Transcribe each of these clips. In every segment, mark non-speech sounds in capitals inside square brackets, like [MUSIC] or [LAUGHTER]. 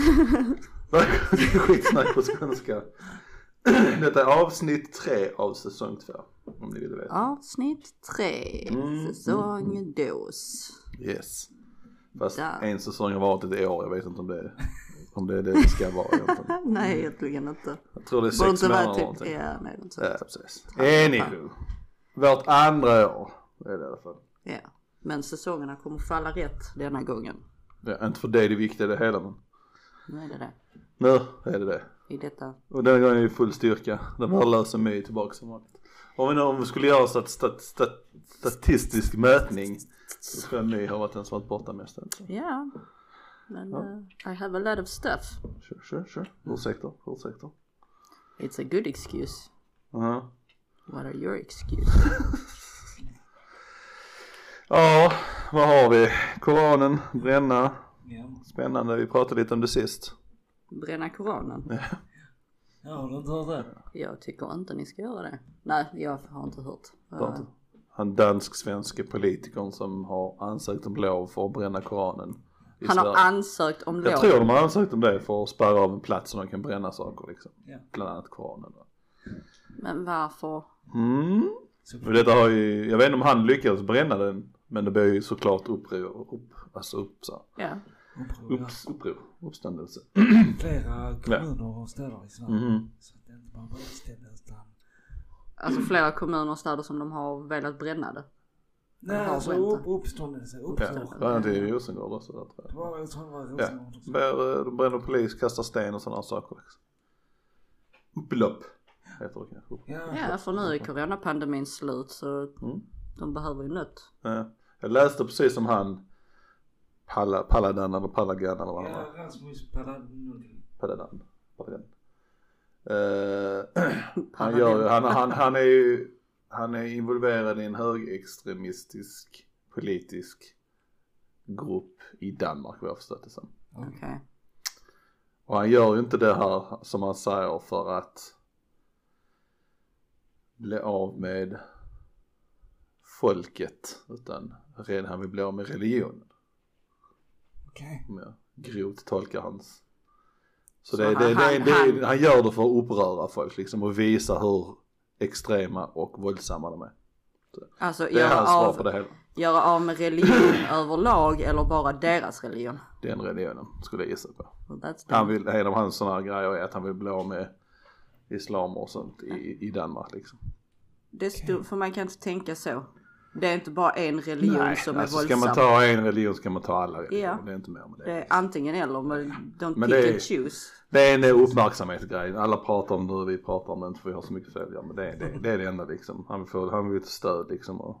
[LAUGHS] Skitsnack på skånska. [CLEARS THROAT] Detta är avsnitt tre av säsong två. Om ni vill veta. Avsnitt tre, Mm, säsong dos. Yes. Fast Där. en säsong har varit ett år, jag vet inte om det är, om det, är det det ska vara egentligen. [LAUGHS] Nej, egentligen inte. Jag tror det är sex månader vara eller typ, någonting. ja nej det är inte. Ja precis. Anywho. Vårt andra år är det i alla fall. Ja. Men säsongerna kommer falla rätt denna gången. Är inte för det det viktiga det hela men Nu är det det. nu är det det. I detta. Och den gången är det full styrka. Den värdelösa My är tillbaka som vanligt. Om vi, nu, om vi skulle göra stat, stat, stat, statistisk mätning så tror jag My har varit den som varit borta mest. Alltså. Ja. Men eh, I have a lot of stuff. Sure, sure, sure. Ursäkter, ursäkter. It's a good excuse. Ja. What are your excuses? [LAUGHS] Ja, vad har vi? Koranen, bränna. Ja. Spännande, vi pratade lite om det sist. Bränna koranen? Ja, har du inte hört det? Jag tycker inte ni ska göra det. Nej, jag har inte hört. Han dansk-svenske politikern som har ansökt om lov för att bränna Koranen. i Han har ansökt om lov. Jag tror de har ansökt om det för att spärra av en plats så de kan bränna saker liksom. Ja. Bland annat Koranen. Men varför? Mm. Och detta har ju, jag vet inte om han lyckades bränna den. Men det blir ju såklart uppror, upp, alltså upp, så, Ja. Uppror, ja. upps, uppror, uppståndelse. Flera kommuner och städer i Sverige. Mhm. Så att det inte bara var ett ställe utan. Alltså flera kommuner och städer som de har velat bränna det. Nej alltså vänta. upp, uppståndelse. Ja, Uppståndelse. bland annat i Rosengård också där tror Det jag. var, jag tror det var Ja, Rosengård också. Eh, de bränner polis, kastar sten och sådana saker. Upplopp heter det kanske. Ja. Ja, för nu är coronapandemin slut så Mm. de behöver ju nött. Ja. Jag läste precis som han Palla, Palladan eller Pallagan eller vad [CLEARS THROAT] han Ja, var. Rasmus Paladin. Palladan. Palladan. Eh, han, gör, han, han, han är ju han är involverad i en högerextremistisk politisk grupp i Danmark vad jag förstått det som. Okej. Och han gör ju inte det här som han säger för att bli av med folket utan redan han vill bli av med religionen. Okej. Om jag grovt tolkar hans. Så, Så det, han- det, det, han- det, han- gör det för att uppröra folk liksom och visa hur extrema och våldsamma de är. Alltså Det är göra hans av, på det hela. göra av med religion [CLEARS THROAT] överlag eller bara deras religion? Den religionen skulle jag gissa på. Well, Han vill, en av hans sådana grejer är att han vill bli av med islam och sånt i, i Danmark liksom. det stod, för man kan inte tänka så. Det är inte bara en religion som är alltså ska våldsam. man ta en religion ska man ta alla religioner. Ja. Det är inte mer med det. Det är antingen eller, men don't Men pick är- and choose. Det är en uppmärksamhetsgrej. Alla pratar om det och vi pratar om det inte för vi har så mycket följare. Men det, är- det, det är det enda liksom. Han vill få, han vill få stöd liksom och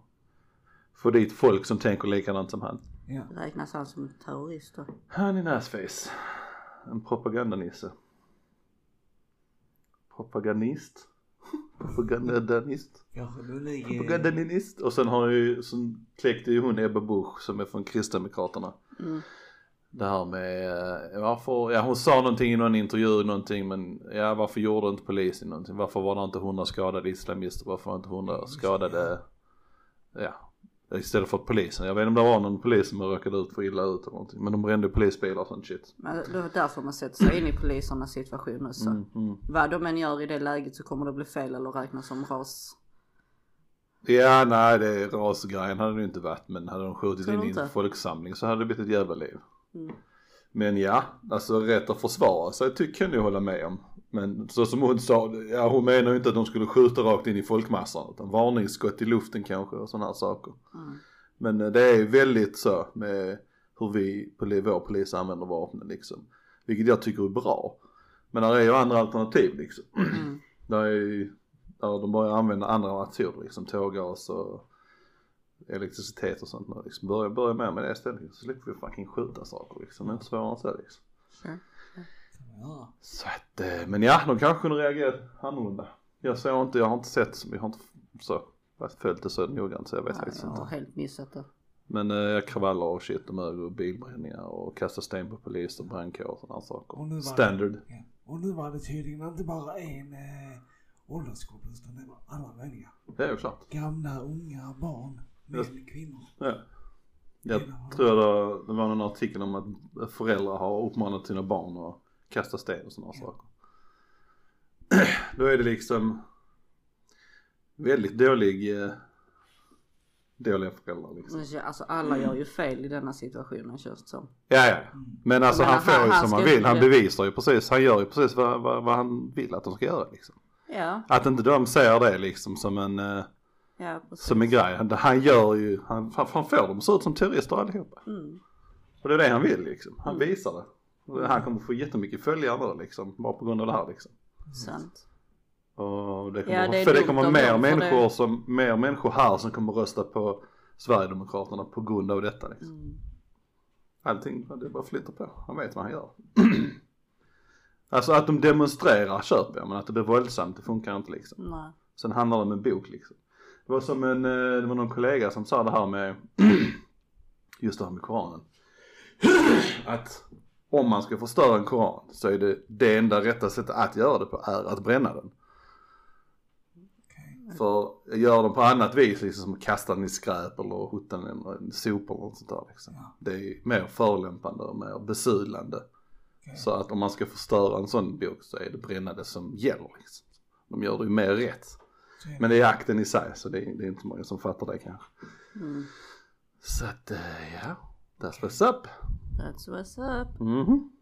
få dit folk som tänker likadant som han. Ja. Räknas han som terrorist då? Han är näsface. En propagandanisse. Propagandist. Propagandanist. Propagandinist. Och sen har ju, sen kläckte ju hon Ebba Busch som är från Kristdemokraterna. Mm. Det här med eh, varför, ja hon sa någonting i någon intervju någonting men ja varför gjorde inte polisen någonting? Varför var det inte hundra skadade islamister? Varför var inte hundra skadade, ja istället för polisen. Jag vet inte om det var någon polis som råkade ut för illa ut eller någonting. Men de brände polisbilar och sånt shit. Men det var därför man sätter sig in i polisernas situation och så. Mm, mm. Vad de än gör i det läget så kommer det bli fel eller räknas som ras. Ja nej det rasgrejen hade det inte varit men hade de skjutit in i en folksamling så hade det blivit ett jävla liv. Mm. Men ja, alltså rätt att försvara sig tycker jag hålla med om. Men så som hon sa, ja hon menar ju inte att de skulle skjuta rakt in i folkmassan utan varningsskott i luften kanske och sådana här saker. Mm. Men eh, det är väldigt så med hur vi, vår polis använder vapnen liksom. Vilket jag tycker är bra. Men där är ju andra alternativ liksom. Mm. [CLEARS THROAT] Där är ju, där de börjar använda andra metoder liksom, tårgas och elektricitet och sånt liksom. Börja, börja med med det istället så slipper vi fucking skjuta saker liksom. Det är inte svårare än så liksom. Sure. Ja. Så att, eh, men ja, de kanske kunde reagera annorlunda. Jag såg inte, jag har inte sett, jag har inte så, följt det så noggrant så jag vet faktiskt jag har inte. helt missat det. Men eh, kravaller och shit och mögel och bilbränningar och kasta sten på polis och brandkår och sådana Och saker. var Standard. Det, ja. Och nu var det tydligen inte bara en eh, åldersgrupp utan det var alla möjliga. Det är ju klart. Gamla, unga, barn, män, Just- kvinnor. Ja. Jag tror det, det var någon artikel om att föräldrar har uppmanat sina barn att kasta sten och sådana saker. [CLEARS THROAT] Då är det liksom väldigt dålig, eh, dåliga föräldrar liksom. Alltså alla gör ju fel i denna situationen känns det som. Ja, ja. Men alltså Men han får han- ju han som han vill. Han bevisar ju precis. Han gör ju precis vad, vad, vad han vill att de ska göra liksom. Ja, Att inte de ser det liksom som en, eh, ja som en grej. Han, gör ju, han, han får dem att se ut som terrorister allihopa. Mm. Och det är det han vill liksom. Han visar det. Han kommer få jättemycket följare liksom. Bara på grund av det här liksom. Sant. Och det kommer, Ja, det för det kommer mer människor det- som, mer människor här som kommer rösta på Sverigedemokraterna på grund av detta liksom. Mm. Allting, det bara flyter på. Han vet vad han gör. [CLEARS THROAT] alltså att de demonstrerar köper jag, men att det blir våldsamt det funkar inte liksom. Nej. Sen handlar det om en bok liksom. Det var som en, eh, det var någon kollega som sa det här med, [CLEARS THROAT] just det här med Koranen. [CLEARS THROAT] Att om man ska förstöra en Koran så är det, det enda rätta sättet att göra det på är att bränna den. För gör de på annat vis, liksom som kasta den i skräp eller hutta den i sopor eller något sånt där liksom. Ja. Det är mer förolämpande och mer besudlande. Okej. Så att om man ska förstöra en sån bok så är det bränna det som gäller liksom. De gör det ju mer rätt. Men det är akten i sig så det är, det är inte många som fattar det kanske. Mm. Så att eh, ja, that's what's up. That's what's up. Mhm.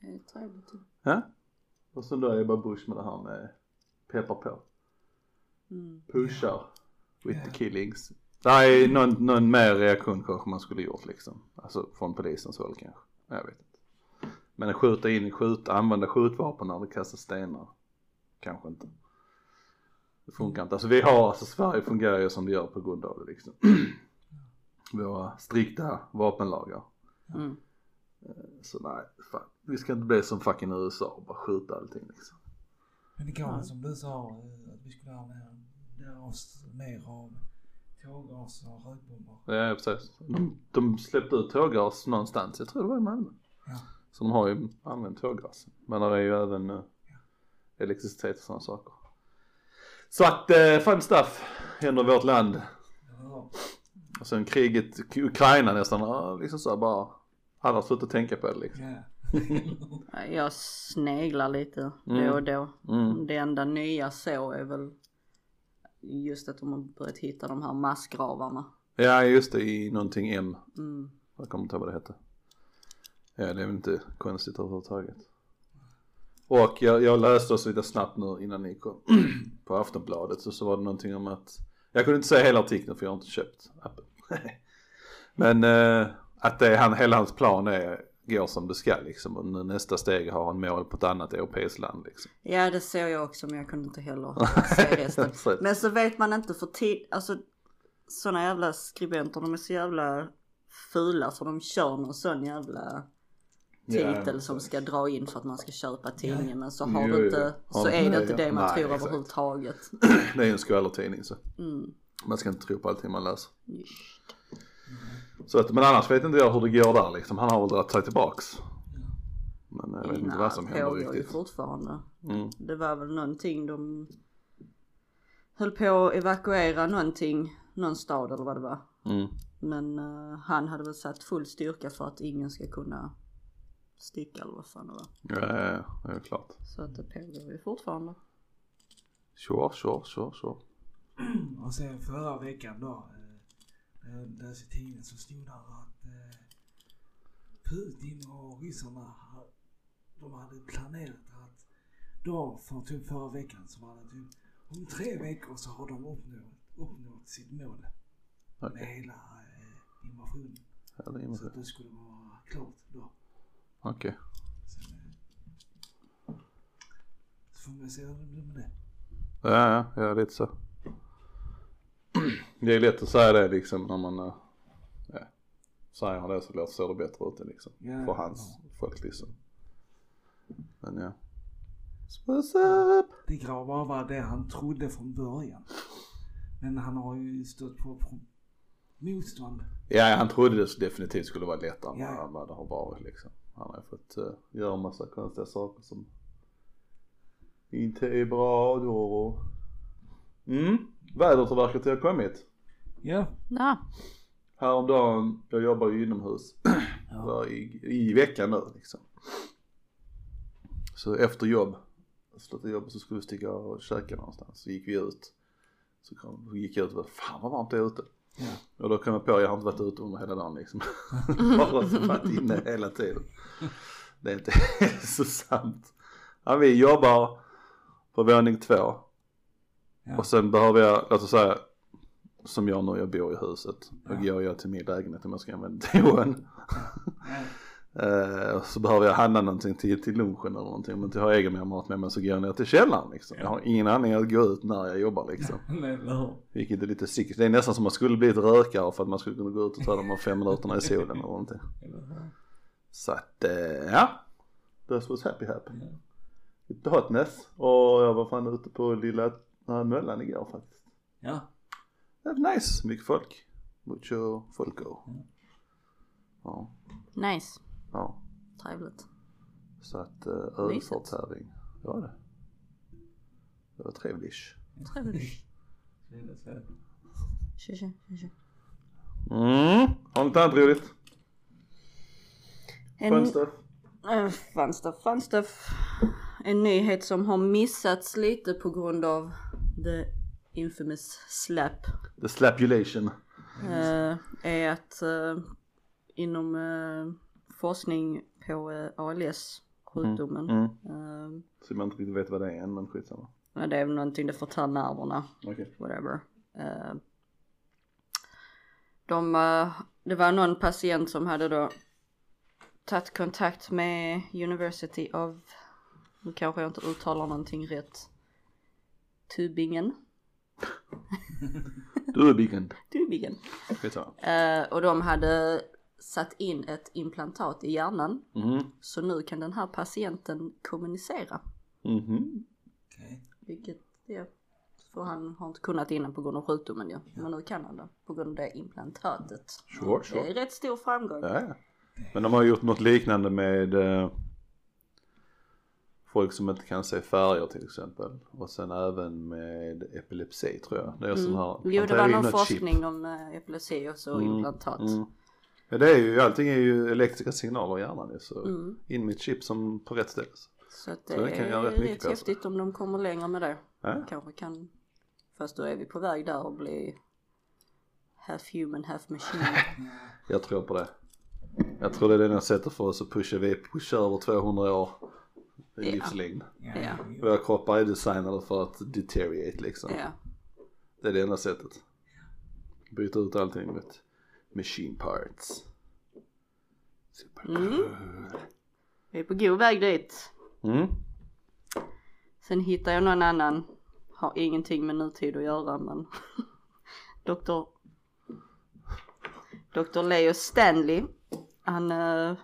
Det är trevligt. Ja. Och så då Ebba Busch med det här med peppar på. Mm. Pushar with the Ja. killings. Det är någon, någon mer reaktion kanske man skulle gjort liksom. Alltså från polisens håll kanske. Jag vet inte. Men att skjuta in, skjuta, använda skjutvapen när det kastas stenar. Kanske inte. Det funkar inte. Alltså vi har, alltså Sverige fungerar ju som det gör på grund av det liksom. [CLEARS THROAT] Våra strikta vapenlagar. Mm. Så nej, fan. Vi ska inte bli som fucking USA och bara skjuta allting liksom. Men det går som du sa eh, att vi skulle ha mer, oss mer av tårgas och rökbomber. Ja precis. De, de släppte ut tårgas någonstans, jag tror det var i Malmö. Ja. Så de har ju använt tårgas. Men det är ju även uh, elektricitet och sådana saker. Så att uh, fun stuff händer i vårt land. Ja. Och sen kriget i Ukraina nästan, liksom så bara. Alla har slutat tänka på det liksom. Ja, Jag sneglar lite Mm. då och då. Mm. Det enda nya så är väl just att de har börjat hitta de här massgravarna. Ja just det, i någonting M. Mm. Jag kommer inte ihåg vad det hette. Ja det är väl inte konstigt överhuvudtaget. Och jag, jag läste så lite snabbt nu innan ni kom [CLEARS THROAT] på Aftonbladet så, så var det någonting om att jag kunde inte säga hela artikeln för jag har inte köpt appen. [LAUGHS] Men eh, att det, han, hela hans plan är, går som det ska liksom och nästa steg har han mål på ett annat europeiskt land liksom. Ja det såg jag också men jag kunde inte heller [LAUGHS] se resten. Men så vet man inte för tid, alltså sådana jävla skribenter de är så jävla fula så de kör någon sån jävla Ja, titel som ska dra in för att man ska köpa tidningen men så har Jo, du inte, Har så är det inte ja. det man Nej, tror exakt. överhuvudtaget. [CLEARS THROAT] Det är ju en skvallertidning så Mm. man ska inte tro på allting man läser. Så att, men annars vet inte jag hur det går där liksom. Han har väl dragit sig tillbaks. Men jag vet inte vad som händer pågår ju riktigt. fortfarande. Mm. Det var väl någonting de höll på att evakuera någonting, någon stad eller vad det var. Mm. Men eh, han hade väl satt full styrka för att ingen ska kunna sticka eller vad fan det var. Ja, ja, ja, det är klart. Så att det pågår ju fortfarande. Sure, sure, sure, sure. [CLEARS THROAT] Och sen förra veckan då. Eh, jag läste i tidningen så stod där att eh, Putin och ryssarna de hade planerat att då för typ förra veckan så var det typ om tre veckor så har de uppnått, uppnått sitt mål med Okej. hela eh, invasionen. Är Så att det skulle vara klart då. Okej. Sen, eh, så får man se hur det blir med det. Ja, ja, ja, lite så. Det är lätt att säga det liksom när man, eh, ja, säger han det så låter ser det bättre ut liksom. Ja, För hans folk liksom. Men ja. What's up? Det bara vara det han trodde från början. Men han har ju stött på motstånd. Ja, han trodde det definitivt skulle vara lättare Ja. än vad det har varit liksom. Han har fått uh, göra massa konstiga saker som inte är bra då. Mm, vädret har verkat ha kommit. Ja. Ja, Häromdagen, jag jobbar ju inomhus. [CLEARS THROAT] Ja. I, i veckan nu liksom. Så efter jobb, slutade jobbet så skulle vi sticka och käka någonstans. Så gick vi ut. Så, kom, så gick jag ut och bara, fan vad varmt det är ute. Ja. Och då kom jag på, jag har inte varit ute under hela dagen liksom. [LAUGHS] Bara varit inne hela tiden. Det är inte [LAUGHS] hälsosamt. Ja, vi jobbar på våning två. Ja. Och sen behöver jag, låt oss säga, som jag nu, jag bor i huset. Ja. går jag till min lägenhet om jag ska använda toan. Ja. [LAUGHS] Och så behöver jag handla någonting till, till lunchen eller någonting. Om jag inte har egen mat med mig så går jag ner till källaren liksom. Jag har ingen anledning att gå ut när jag jobbar liksom. Nej? Vilket är lite sick. Det är nästan som man skulle bli ett rökare för att man skulle kunna gå ut och ta de här fem minuterna i solen eller någonting. [LAUGHS] Så att, eh, ja. This was happy happy. Ja. Lite hotness. Och jag var fan ute på lilla äh, Möllan igår faktiskt. Ja. Det var nice, mycket folk. Mucho folko. Ja, Nice. ja. Trevligt. Så att uh, ölförtäring, det var det. Det var trevligt. Trevligt. [LAUGHS] Mm, har ni inte annat roligt? Fun stuff? äh, fun stuff, fun stuff. En nyhet som har missats lite på grund av the infamous slap. The slapulation. eh, är att eh, inom eh, forskning på eh, ALS, sjukdomen. Mm. eh, Så man inte riktigt vet vad det är än men skitsamma. men det är väl någonting det förtär nerverna. Okej. whatever. Eh, de, eh, det var någon patient som hade då tagit kontakt med University of, nu kanske jag inte uttalar någonting rätt, Tubingen. [LAUGHS] Tubingen. Skitsamma. Eh, och de hade satt in ett implantat i hjärnan. Mhm. Så nu kan den här patienten kommunicera. Mhm. Okej. Vilket, ja, för han har inte kunnat innan på grund av sjukdomen ju. Men nu kan han det på grund av det implantatet. Sure, Det sure. är rätt stor framgång. Ja, ja. Men de har gjort något liknande med eh, folk som inte kan se färger till exempel. Och sen även med epilepsi tror jag. Det är sån här. Mm. Jo det var någon ett chip. forskning om eh, epilepsi och så Mm, implantat. Mm. Ja det är ju, allting är ju elektriska signaler i hjärnan ju så Mm. in med ett chip som på rätt ställe. Så att det, Så det kan är rätt rätt, häftigt om de kommer längre med det. Ja. Kanske kan, fast då är vi på väg där och bli half human half machine. [LAUGHS] Jag tror på det. Jag tror det är det enda sättet för oss att pusha, vi pushar över 200 år i Ja. livslängd. Ja. Våra kroppar är designade för att deteriorate liksom. ja. Det är det enda sättet. Byta ut allting mot machine parts. Supercool. Vi är på god väg dit. Mm. Sen hittar jag någon annan, har ingenting med nutid att göra men [LAUGHS] Dr. Dr. Leo Stanley, han eh,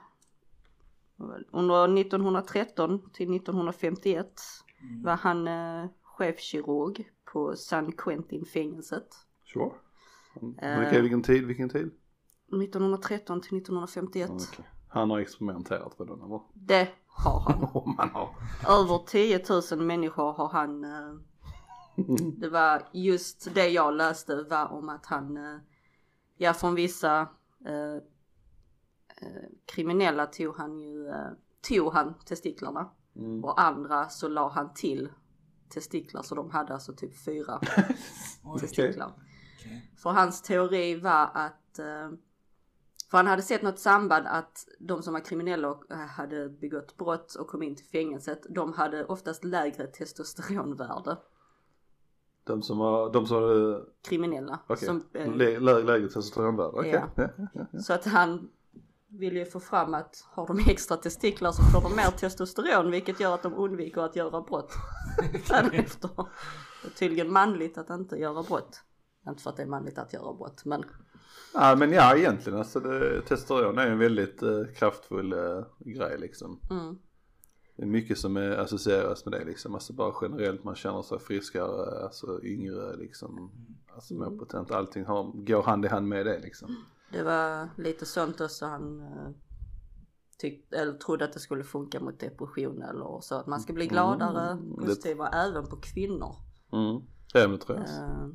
under 1913 till 1951 var han eh, chefkirurg på San Quentin fängelset. Sure. Eh. Vilken, vilken tid, vilken tid? 1913 till 1951. Okej. Han har experimenterat på den eller? Det har han. [LAUGHS] Man har. Över 10 000 människor har han eh, [LAUGHS] Det var just det jag läste var om att han eh, Ja från vissa eh, kriminella tog han ju eh, Tog han testiklarna Mm. och andra så la han till testiklar så de hade alltså typ fyra [LAUGHS] testiklar. Okej. För hans teori var att eh, för han hade sett något samband att de som var kriminella och eh, hade begått brott och kom in till fängelset, de hade oftast lägre testosteronvärde. De som har, de som har, Kriminella. okej. Som, eh, Lä- lä- Lägre testosteronvärde, okej. Ja, ja. så att han vill ju få fram att har de extra testiklar så får de mer testosteron vilket gör att de undviker att göra brott. [LAUGHS] Därefter. Det är tydligen manligt att inte göra brott. Inte för att det är manligt att göra brott men Ja men ja egentligen alltså det, testosteron är en väldigt eh, kraftfull eh, grej liksom. mm, Det är mycket som är associeras med det liksom. Alltså bara generellt man känner sig friskare, alltså yngre liksom. Alltså mer potent. Allting har, går hand i hand med det liksom. Det var lite sånt också han eh, tyckte, eller trodde att det skulle funka mot depression eller så. Att man ska bli gladare, Mm, det- positivare även på kvinnor. Mm. Ja men det tror jag. Eh,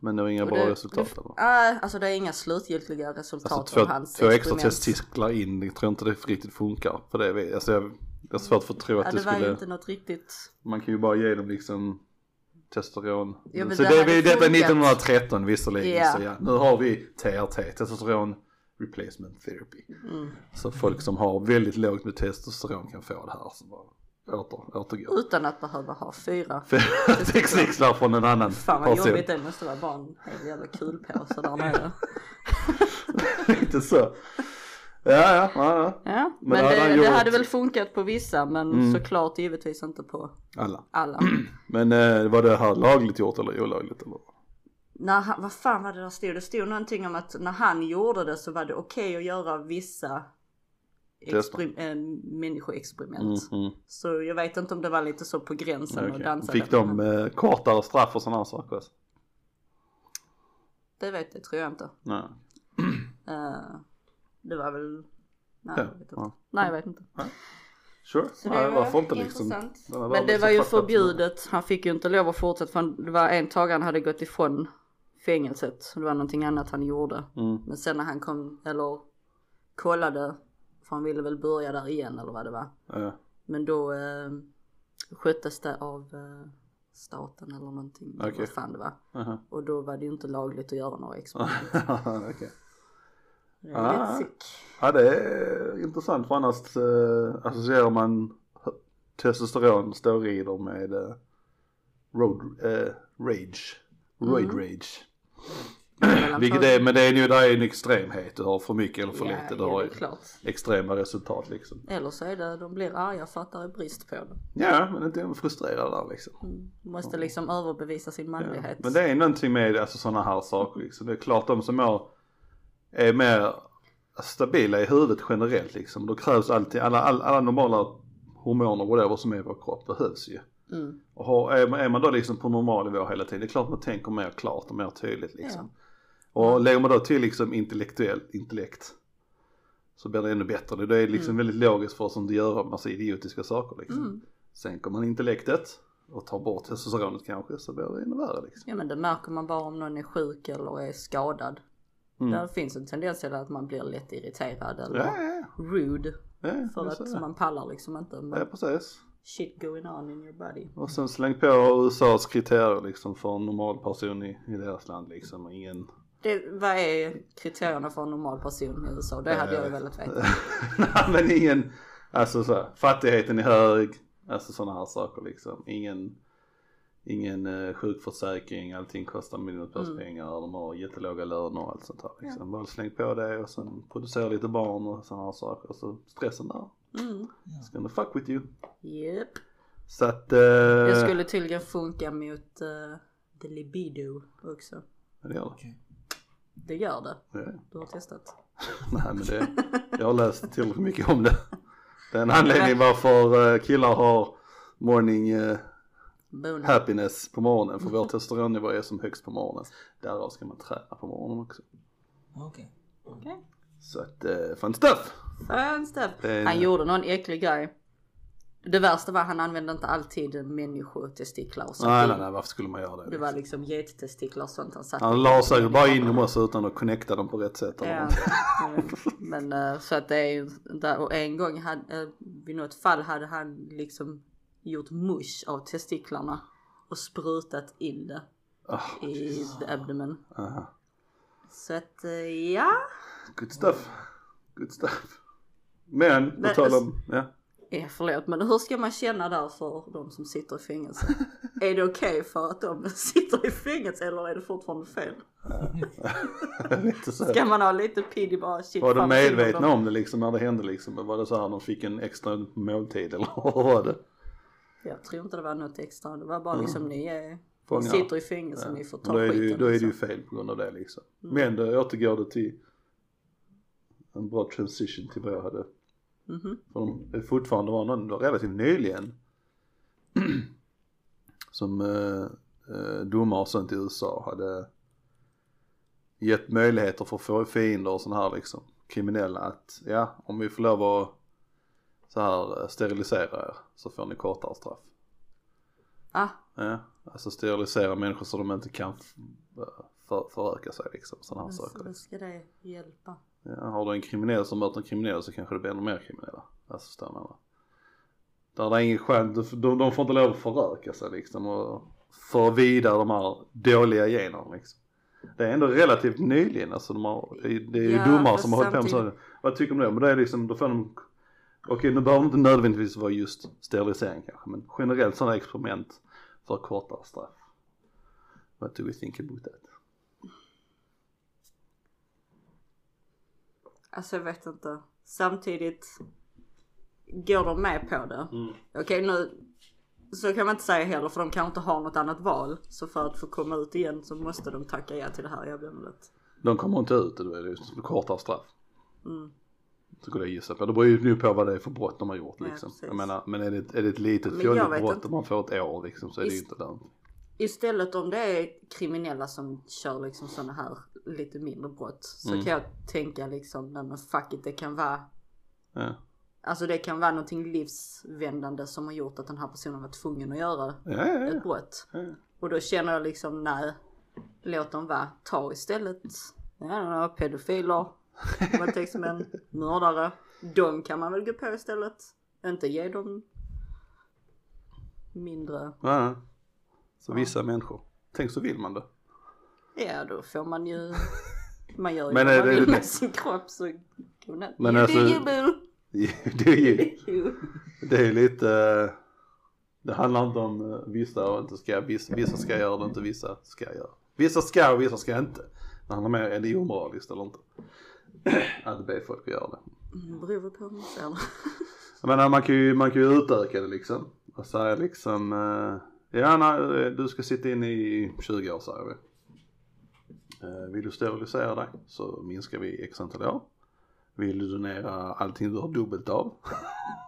Men det var inga Och bra det- resultat det- eller? Nej, alltså det är inga slutgiltiga resultat Alltså två, av hans två extra testiklar in, jag tror inte det riktigt funkar på det. Alltså jag, jag har svårt för att tro att Ja, det det var ju skulle, inte något riktigt. man kan ju bara ge dem liksom testosteron. Men så det det, detta är funkat. 1913 visserligen Ja. så ja, nu har vi TRT, testosteron replacement therapy. Mm. Så folk som har väldigt lågt med testosteron kan få det här som bara åter, återgår. Utan att behöva ha fyra. [LAUGHS] Textnixlar från en annan Fan vad person. jobbigt det måste vara bara en hel jävla kulpåse där nere. [LAUGHS] Inte så. Ja, ja, ja, ja. Men men, det, gjort- det hade väl funkat på vissa men Mm. såklart givetvis inte på alla. alla. [CLEARS THROAT] Men eh, var det här lagligt gjort eller olagligt eller? när han, vad fan var det där stod? Det stod någonting om att när han gjorde det så var det okej att göra vissa experim- äh, människoexperiment. Mm, mm. Så jag vet inte om det var lite så på gränsen och Okej. dansade. Fick de eh, kortare straff och sådana saker? Det vet jag, tror jag inte. Nej. Eh, det var väl... Nej, Ja, jag vet inte. ja. Nej, jag vet inte. Sure. Så Nej, det varför inte liksom? Men det var ju förbjudet. Han fick ju inte lov att fortsätta för det var en tagare han hade gått ifrån fängelset. Så det var någonting annat han gjorde. Mm. Men sen när han kom, eller kollade, för han ville väl börja där igen eller vad det var. Ja. Men då eh, sköttes det av eh, staten eller någonting. Okej. Vad fan det var. Aha. Och då var det ju inte lagligt att göra några [LAUGHS] experiment. Okej. Är Ah. Ja det är intressant för annars eh, associerar man testosteron, steroider med eh, road eh, rage. Roid Mm. rage. Är Vilket är, men det är ju, det är en extremhet. Du har för mycket eller för Ja, lite. Du ja, har är extrema resultat liksom. Eller så är det, de blir arga för att det är brist på det. Ja men inte frustrerad där liksom. Mm. Måste liksom överbevisa sin Ja. manlighet. Men det är någonting med alltså, sådana här saker liksom. Det är klart de som är, är mer stabila i huvudet generellt liksom. Då krävs alltid, alla, alla, alla normala hormoner whatever som är i vår kropp behövs ju. Mm. Och är, man- då liksom på normal nivå hela tiden, det är klart man tänker mer klart och mer tydligt liksom. Och lägger man då till liksom intellektuellt intellekt så blir det ännu bättre. Det är liksom väldigt logiskt för oss att göra massa idiotiska saker liksom. Mm. Sänker man intellektet och tar bort testosteronet kanske så blir det ännu värre liksom. Ja men det märker man bara om någon är sjuk eller är skadad. Mm. Där finns en tendens till att man blir lätt irriterad eller Ja, ja, ja. rude. För att man pallar liksom inte ja precis. shit going on in your body. Och sen släng på USAs kriterier liksom för en normal person i, i deras land liksom. Och ingen Det, vad är kriterierna för en normal person i USA? Det hade jag velat veta. [LAUGHS] Nej men ingen, alltså så här, fattigheten är hög, alltså sådana här saker liksom. Ingen, ingen eh, sjukförsäkring, allting kostar miljontals Mm. pengar, de har jättelåga löner och allt sånt här liksom. Bara släng på det och sen producera lite barn och sådana här saker. Så stressen där, Mm. it's gonna fuck with you. Yep. Så att, eh, Det skulle tydligen funka mot uh, the libido också. det gör det. Okej. Det gör det. Ja. Du har testat. [LAUGHS] Nej men det, jag har läst tillräckligt mycket om det. Det är en anledning [LAUGHS] varför eh, killar har morning eh, Boner. happiness på morgonen för vår [LAUGHS] testosteronnivå är som högst på morgonen. Därav ska man träna på morgonen också. Okej. Okej. Så att, eh, fun stuff! Fun stuff. Det är- Han gjorde någon äcklig grej. Det värsta var att han använde inte alltid människotestiklar och sånt. Nej nej nej varför skulle man göra det? Det var liksom gettestiklar och sånt han satte. Han la säkert bara in dem också utan att connecta dem på rätt sätt. Ja. Men eh, så att det är ju där och en gång hade, eh, vid något fall hade han liksom gjort mush av testiklarna och sprutat in det Ah, i the abdomen. aha. Så att eh, ja. Good stuff. Good stuff. Men på tal om, ja. Ja, förlåt men hur ska man känna där för de som sitter i fängelse? [LAUGHS] är det okej för att de sitter i fängelse eller är det fortfarande fel? [LAUGHS] Lite så. Ska man ha lite piddy bara shit Var de medvetna om det liksom när det hände liksom? Var det så här de fick en extra måltid eller [LAUGHS] vad var det? Jag tror inte det var något extra. Det var bara liksom ni är, Fångar. sitter i fängelse, ni får ta då är, skiten. ju, då är det ju liksom. fel på grund av det liksom. Men då återgår det till en bra transition till vad jag hade. Mhm. För de, fortfarande var någon, relativt nyligen [CLEARS THROAT] som eh, eh, domare och sånt i USA hade gett möjligheter för fiender och sådana här liksom kriminella att ja om vi får lov att så här eh, sterilisera er så får ni kortare straff. Ah, Ja, alltså sterilisera människor så de inte kan f- för, föröka sig liksom. Sådana här Men saker. så då ska det hjälpa. Ja, har du en kriminell som möter en kriminell så kanske det blir ännu mer kriminella. Alltså va? Där det är ingen chans, de, de får inte lov att föröka sig liksom och föra vidare de här dåliga generna liksom. Det är ändå relativt nyligen, alltså de har, det är, ju Ja, domare som har hållit på med samtidigt- så. Vad tycker du om det? Men det är liksom, då får de, okej nu behöver det inte nödvändigtvis vara just sterilisering kanske, men generellt sådana experiment för kortare straff. What do we think about that? Alltså jag vet inte. Samtidigt går de med på det. Mm. Okej nu, så kan man inte säga heller för de kanske inte har något annat val. Så för att få komma ut igen så måste de tacka ja till det här erbjudandet. De kommer inte ut, det är just kortare straff. Mm. Skulle jag gissa på. Det beror ju nu på vad det är för brott de har gjort Ja, liksom. precis. jag menar, men är det, är det ett litet fjolligt brott och man får ett år liksom så är det ju inte lönt. Istället om det är kriminella som kör liksom sådana här lite mindre brott. Så Mm. kan jag tänka liksom, nej men fuck it, det kan vara Ja. Alltså det kan vara någonting livsvändande som har gjort att den här personen var tvungen att göra Ja, ja, ja. ett brott. ja. Och då känner jag liksom nej, låt dem vara. Ta istället, inte, pedofiler, [LAUGHS] våldtäktsmän, mördare. De kan man väl gå på istället. Inte ge dem mindre. ja. Så vissa människor. Tänk så vill man det. Ja då får man ju, man gör ju Men vad man vill med sin kropp så godnatt. Men You alltså- do you, boo. det är ju, You. det är lite, eh, det handlar inte om eh, vissa och inte ska, vissa ska göra det inte, vissa ska göra. Vissa ska och vissa ska inte. Det handlar mer, är det omoraliskt eller inte? Att be folk att göra det. Mm, Beror på hur man ser det. [LAUGHS] Jag menar man kan ju, man kan ju utöka det liksom. Och säga liksom, eh, ja nej, eh, du ska sitta in i 20 år säger vi. Eh, Vill du sterilisera dig så minskar vi x antal år. Vill du donera allting du har dubbelt av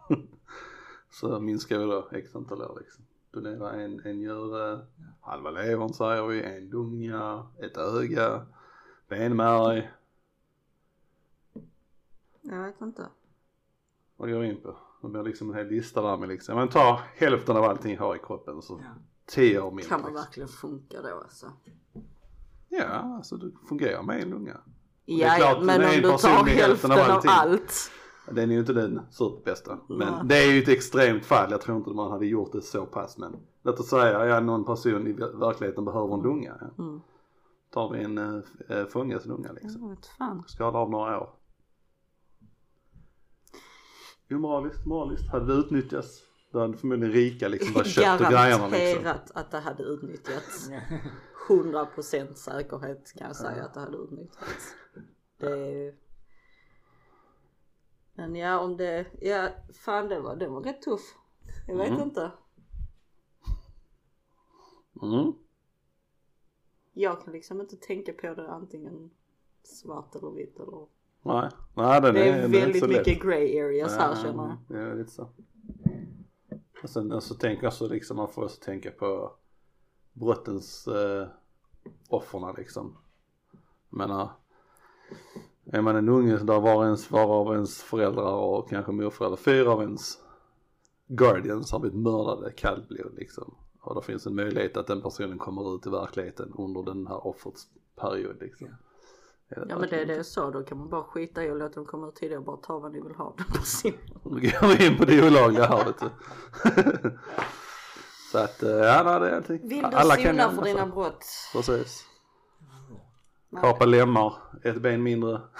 [LAUGHS] så minskar vi då x antal år liksom. Donera en, en njure, halva levern säger vi, en lunga, ett öga, benmärg. Jag vet inte. Vad går vi in på? Det blir liksom en hel lista där med liksom, men ta hälften av allting jag har i kroppen så Ja. 10 år mindre. Kan man liksom. verkligen funka då alltså? Ja, alltså det fungerar med en lunga. Ja, klart, ja men om du tar hälften av av allt. Den är ju inte den superbästa. Men Nej. det är ju ett extremt fall. Jag tror inte man hade gjort det så pass. Men låt oss säga, ja någon person i ver- verkligheten behöver en lunga. Ja. Mm. Tar vi en äh, fånges lunga liksom. Jag. Skadar av några år. Omoraliskt, moraliskt. Hade det utnyttjats, då hade förmodligen rika liksom bara köpt och grejerna liksom. Garanterat att det hade utnyttjats. 100% säkerhet kan jag säga att det hade utnyttjats. Det är ju... Men ja om det, ja fan det var, det var rätt tuff. Jag vet Mm. inte. Mm. Jag kan liksom inte tänka på det antingen svart eller vitt eller. Nej, nej den Det är, är den är väldigt så lätt. mycket grey areas här känner jag. Ja, lite så. Och sen och så tänker jag så liksom, man får också tänka på brottens eh, offerna liksom. Jag menar, är man en unge där var ens, var av ens föräldrar och kanske morföräldrar, fyra av ens guardians har blivit mördade kallblod liksom. Och det finns en möjlighet att den personen kommer ut i verkligheten under den här offrets period liksom. Är Ja men det är det jag sa, då kan man bara skita i och låta dem komma ut tidigare och bara ta vad ni vill ha. Nu går vi in på det olagliga här vet du. [LAUGHS] Så att, eh, ja nej, det är allting. Vill du Alla kan sona för det. dina brott? Precis. Nej. Kapa lemmar, ett ben mindre. [LAUGHS]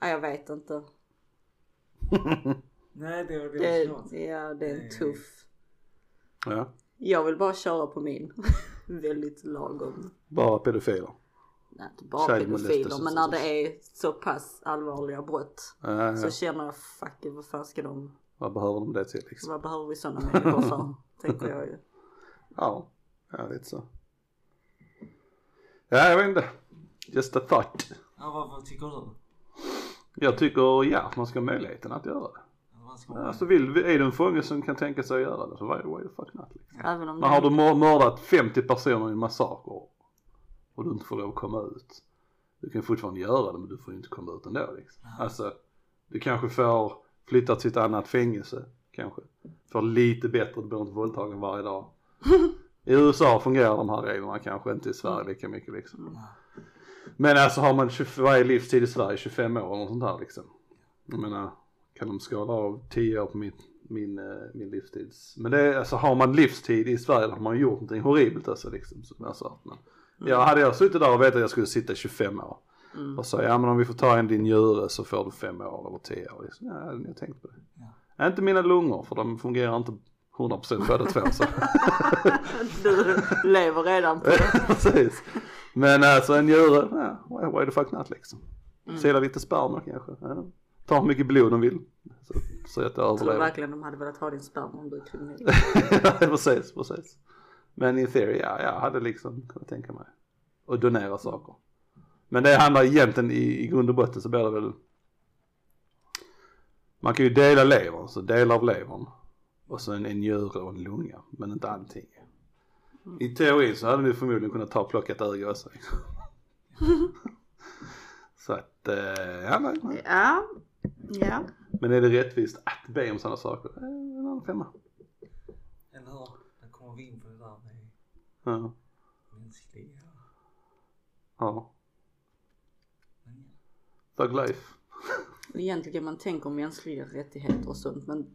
Ja, jag vet inte. [LAUGHS] Nej det var Det, väldigt svårt. ja, det är en tuff. Ja, Jag vill bara köra på min. Väldigt lagom. bara pedofiler. Nej, inte bara pedofiler men när det är så pass allvarliga brott Ja, så ja. känner jag fuck it, vad fan ska de, Vad behöver de det till liksom? vad behöver vi sådana människor för? [LAUGHS] Tänker jag ju. Ja, ja lite så. Ja, jag vet inte. Just a thought. Ja vad, vad tycker du? Jag tycker ja, man ska ha möjligheten att göra det. Man Alltså vill, är du en fånge som kan tänka sig att göra det så why, why the fuck not liksom. Även om Men har du mör- mördat 50 personer i en massaker och du inte får lov att komma ut. Du kan fortfarande göra det men du får ju inte komma ut ändå liksom. Alltså, du kanske får flytta till ett annat fängelse kanske. Får lite bättre, du blir inte våldtagen varje dag. [LAUGHS] I USA fungerar de här reglerna kanske inte i Sverige lika mycket liksom. Men alltså har man 20, vad är livstid i Sverige? 25 år eller sånt här liksom. Jag menar, kan de skala av 10 år på min, min, eh, min livstids. Men det är, alltså har man livstid i Sverige då har man gjort någonting horribelt alltså liksom som jag sa. Men, ja, hade jag suttit där och vetat att jag skulle sitta 25 år. Och så, ja men om vi får ta en din njure så får du 5 år eller 10 år. Liksom. Ja, jag tänkt på det. Ja. Inte mina lungor för de fungerar inte 100% båda två så. [LAUGHS] Du lever redan på [LAUGHS] det. Precis. Men alltså en njure, ja, why- why the fuck not liksom. Sila lite sperma kanske. Ja. Ta hur mycket blod de vill. Så, så att jag Jag tror verkligen de hade velat ha din sperma om du är kriminell. [LAUGHS] Ja, precis, precis. Men in theory, ja, jag hade liksom kunnat tänka mig att donera saker. Men det handlar egentligen i, i grund och botten så blir det väl man kan ju dela levern, så delar av levern och så en, en njure och en lunga, men inte allting. I teorin så hade du förmodligen kunnat ta och plocka ett öga också. [LAUGHS] så att, eh, ja, nej, nej. Ja, ja. Men är det rättvist att be om sådana saker? Eh, En annan femma. Eller hur? Där kommer vi in på det där med Ja. mänskliga... ja. Thug life. Egentligen man tänker om mänskliga rättigheter och sånt men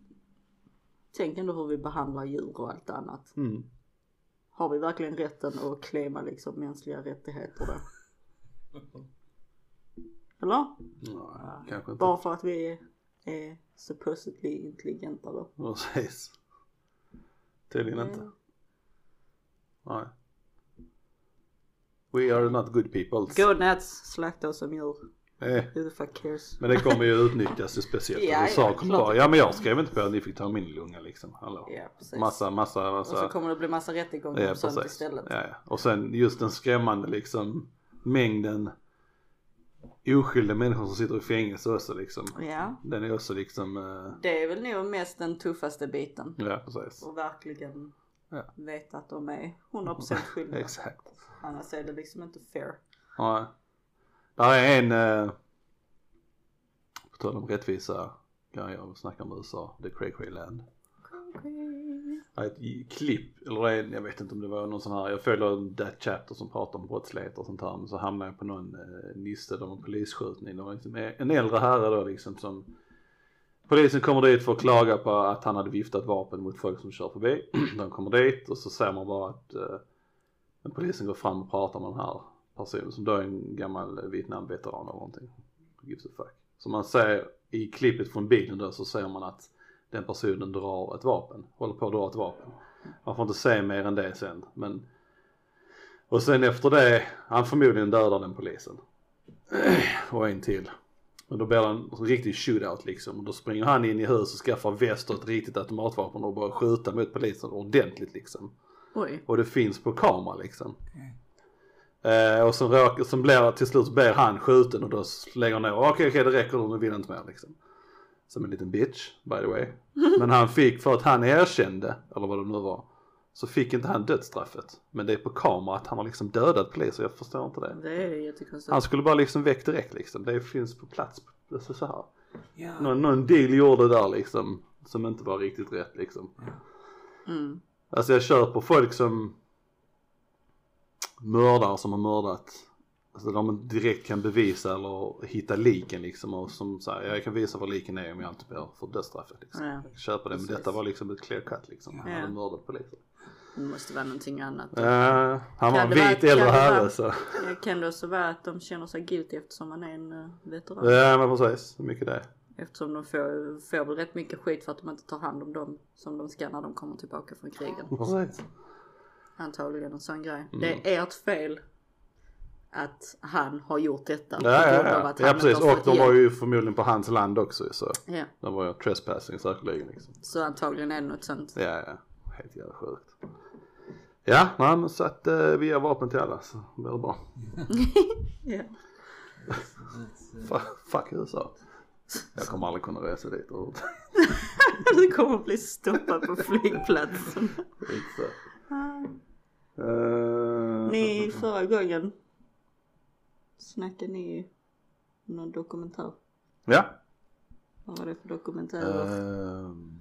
tänk ändå hur vi behandlar djur och allt annat. Mm. Har vi verkligen rätten att claima liksom mänskliga rättigheter då? Eller? Nej, kanske inte. Bara för att vi är, är supposedly intelligenta då? Precis. Tydligen inte. Nej. We are not good people. Godnats, slakta oss som djur. Eh, Who the fuck cares? men det kommer ju utnyttjas ju speciellt. Ja, USA kommer bara, ja men jag skrev inte på att ni fick ta min lunga liksom. Hallå. Ja precis. Massa, massa, Och så massa. kommer det bli massa rättegångar Ja om sånt istället. Ja, ja. Och sen just den skrämmande liksom mängden oskyldiga människor som sitter i fängelse också liksom. Ja. Den är också liksom, eh, Det är väl nog mest den tuffaste biten. ja precis. Och verkligen Ja. veta att de är 100% [LAUGHS] skyldiga. Exakt. Annars är det liksom inte fair. Nej. Där är en, eh, på tal om rättvisa grejer, vi snackar om USA, The Cray Cray Land. Ett i- klipp, eller en, jag vet inte om det var någon sån här, jag följer That Chapter som pratar om brottslighet och sånt här, men så hamnade jag på någon eh, niste där någon polisskjutning. Det var liksom en äldre herre då liksom som Polisen kommer dit för att klaga på att han hade viftat vapen mot folk som kör förbi. [CLEARS THROAT] De kommer dit och så ser man bara att eh, polisen går fram och pratar med den här personen som då är en gammal Vietnamveteran eller någonting. Gives a fuck. Så man ser i klippet från bilen då så ser man att den personen drar ett vapen, håller på att dra ett vapen. Man får inte se mer än det sen men och sen efter det, han förmodligen dödar den polisen. [CLEARS THROAT] Och en till. Men då blir det en riktig shootout liksom och då springer han in i huset och skaffar väst och ett riktigt automatvapen och börjar skjuta mot polisen ordentligt liksom. Oj. Och det finns på kamera liksom. Eh, och sen, råkar, sen blir det till slut så blir han skjuten och då lägger han ner. Okej okej det räcker nu vill jag inte mer liksom. Som en liten bitch by the way. [LAUGHS] Men han fick för att han erkände, eller vad det nu var. Så fick inte han dödsstraffet. Men det är på kamera att han har liksom dödat poliser, jag förstår inte det. Det är jättekonstigt. Han skulle bara liksom väck direkt liksom. Det finns på plats. Alltså så här. Ja. Någon, någon deal gjorde där liksom. Som inte var riktigt rätt liksom. Mm. Alltså jag kör på folk som mördare som har mördat. Alltså de man direkt kan bevisa eller hitta liken liksom och som säger jag kan visa var liken är om jag inte blir för dödsstraffet liksom. Ja. Jag kan köpa det men detta var liksom ett clear cut liksom. Han Ja. hade mördat poliser. Det måste vara någonting annat. Uh, han var en vit äldre det herre så. Kan det också vara att de känner sig guilty eftersom man är en uh, veteran. Ja men precis, mycket det. Eftersom de får, får väl rätt mycket skit för att de inte tar hand om dem som de ska när de kommer tillbaka från krigen. Precis. Antagligen en sån grej. Mm. Det är ert fel att han har gjort detta. Ja, ja, ja. ja precis och de var ju förmodligen på hans land också så. Ja, De var ju trespassing säkerligen liksom. så antagligen är det något sånt. Ja, ja. Helt jävla sjukt. Ja, men så att eh, vi ger vapen till alla så blir det bra. [LAUGHS] Ja. Fuck, USA. Jag kommer aldrig kunna resa dit. [LAUGHS] Du kommer bli stoppad på flygplatsen. Inte. Eh, Ni förra gången snackade ni någon dokumentär. Ja. Vad var det för dokumentär? Ehm.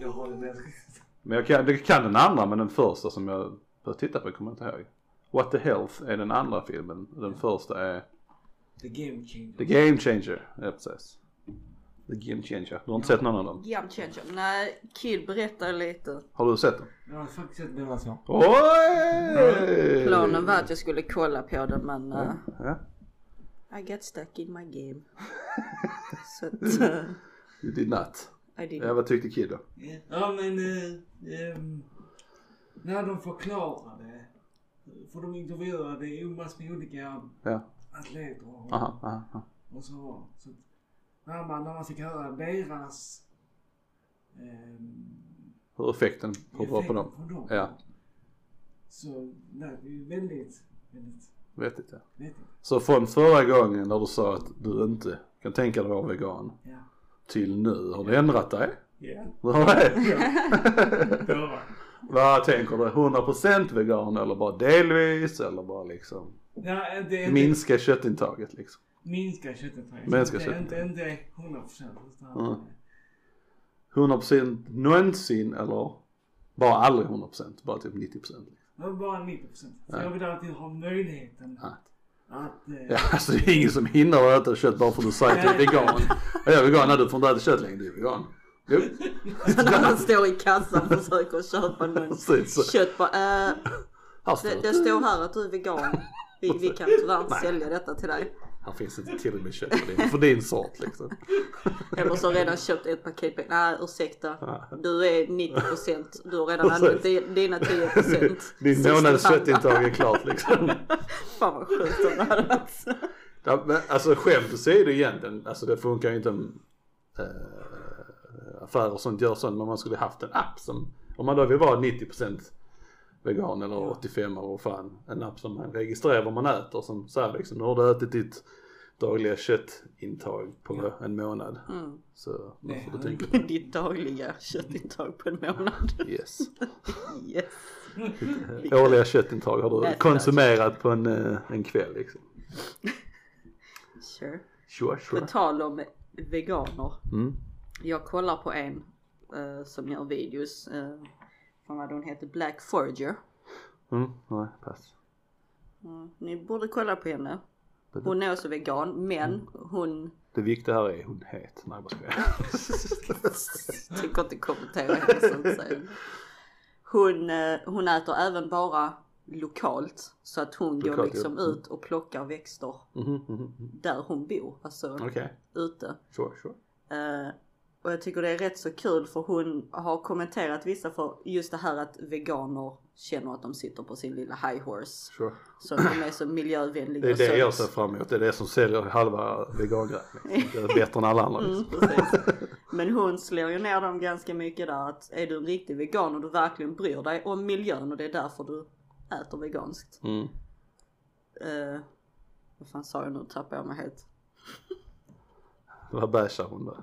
Jag med. [LAUGHS] Men jag kan, det kan den andra men den första som jag började titta på kommer jag inte ihåg. What the Health är den andra filmen. Den första är The game changer. The Game Changer. Ja precis. The Game Changer. Du har inte sett någon av dem? Game changer. Nej, Kid berättar lite. Har du sett dem? Jag har faktiskt sett båda två. Oj! Planen var att jag skulle kolla på den men uh, Ja. I got stuck in my game. [LAUGHS] Så att uh, You did not. I did Ja vad tyckte Kid då? Ja men eh, ehm, när de förklarade, för de intervjuade ju massor med olika Ja. atleter och, Aha, aha, aha. och så. så när, man, när man fick höra deras ehm, Hur effekten på bra på dem. på dem. Ja. Så nej, det är väldigt, väldigt Vettigt ja. vettigt. Så från förra gången när du sa att du inte kan tänka dig att vara vegan Ja. till nu, har du ändrat dig? Ja. [LAUGHS] Har det? Vad tänker du? 100% vegan eller bara delvis eller bara liksom ja det minska köttintaget liksom? Minska köttintaget. Minska inte, köttintaget. inte, inte 100 procent. Mm. 100% någonsin eller bara aldrig 100% bara typ 90% Men bara 90 procent. För Ja. jag vill alltid ha möjligheten Ja. att... Eh, Ja alltså det är ingen som hindrar dig att äta kött bara för att du säger att du är vegan. Ja, jag är vegan, nej du får inte äta kött längre, du är vegan. Jo, [LAUGHS] När han står i kassan och försöker köpa någon precis kött bara, äh, det. det står här att du är vegan. Vi, vi kan tyvärr inte sälja detta till dig. Här finns inte tillräckligt med kött för din, för din sort liksom. Eller så har redan köpt ett paket bacon. Nej ursäkta. Du är 90%. Du har redan använt di- dina 10%. [LAUGHS] Din Sista månads köttintag är klart liksom. [LAUGHS] Fan vad sjukt om det hade varit så. Ja, men alltså skämt åsido egentligen, alltså det funkar ju inte om äh, affärer och sånt gör sånt men man skulle haft en app som, om man då vill vara 90% vegan eller 85 eller vad fan, en app som man registrerar vad man äter som säger liksom, nu har du ätit ditt dagliga köttintag på en månad. Mm. Så Nej, får du han- tänka på [LAUGHS] Ditt dagliga köttintag på en månad. yes. [LAUGHS] Yes. [LAUGHS] Årliga köttintag har du Nästa. konsumerat på en, eh, en kväll liksom. Sure. Sure, På sure. tal om veganer. Mm. Jag kollar på en eh, som gör videos. Uh, vad hon heter, Black Forager. Mm, nej, pass. Mm, ni borde kolla på henne. Hon är också vegan men hon Det viktiga här är hon het. Nej jag bara skojar. [LAUGHS] tänker inte kommentera henne så att säga. Hon, eh, hon äter även bara lokalt så att hon går Lokalt, liksom ja. Mm. ut och plockar växter Mhm, mhm, mhm. där hon bor, alltså Okej, ute. sure, sure. Eh, och jag tycker det är rätt så kul för hon har kommenterat vissa för just det här att veganer känner att de sitter på sin lilla high horse. sure. Så de är så miljövänliga Det är det jag ser fram emot. Det är det som säljer halva vegangrejen. Liksom. Det är [LAUGHS] bättre än alla andra. Mm, Liksom. precis. [LAUGHS] Men hon slår ju ner dem ganska mycket där att är du en riktig vegan och du verkligen bryr dig om miljön och det är därför du äter veganskt. Mm. Uh, vad fan sa jag nu? Tappade jag mig helt. [LAUGHS] Vad bashar hon då?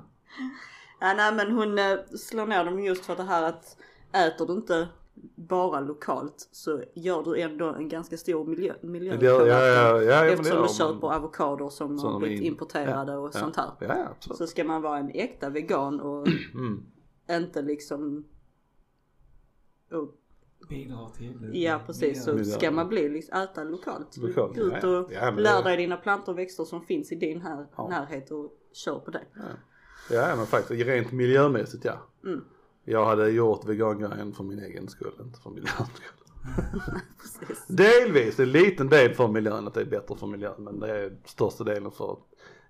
Ja, nej men hon eh, slår ner dem just för det här att äter du inte bara lokalt så gör du ändå en ganska stor miljö, miljö Det gör- ja, ja, ja, Eftersom du köper avokadoer som Som har blivit in- importerade ja, och ja. sånt här. Så ska man vara en äkta vegan och [CLEARS THROAT] Mm. inte liksom och till. Ja precis, så ska man bli liksom, äta lokalt. Lokalt, Gå ut och Ja, lär dig dina plantor och växter som finns i din här, Ja. närhet och kör på det. Ja men faktiskt rent miljömässigt ja. Mm. Jag hade gjort vegangrejen för min egen skull, inte för miljöns skull. [LAUGHS] Delvis, en liten del för miljön, att det är bättre för miljön. Men det är största delen för att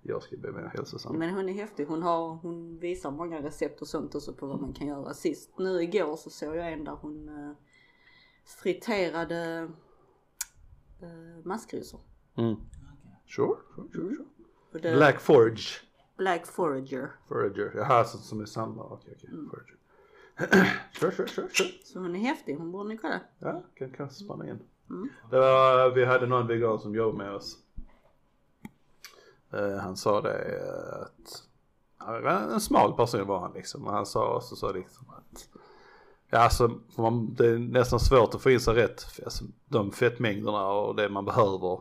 jag ska bli mer hälsosam. Men hon är häftig, hon, har, hon visar många recept och sånt också på vad man kan göra. Sist nu igår så såg jag en där hon eh, friterade eh, maskrosor. Mm. Sure, sure, sure, sure. Det- Black Forge. Black Forager. Forager. Jaha, så som är samlare. Okej, okej. Mm. Sure, sure, sure, sure. Så hon är häftig, hon borde ni kolla. Ja, kan kanske spana in. Mm. Det var, vi hade någon vegan som jobbade med oss. Eh, han sa det att, var en smal person var han liksom. Och han sa också så liksom att, ja alltså man, det är nästan svårt att få in sig rätt, alltså, de fettmängderna och det man behöver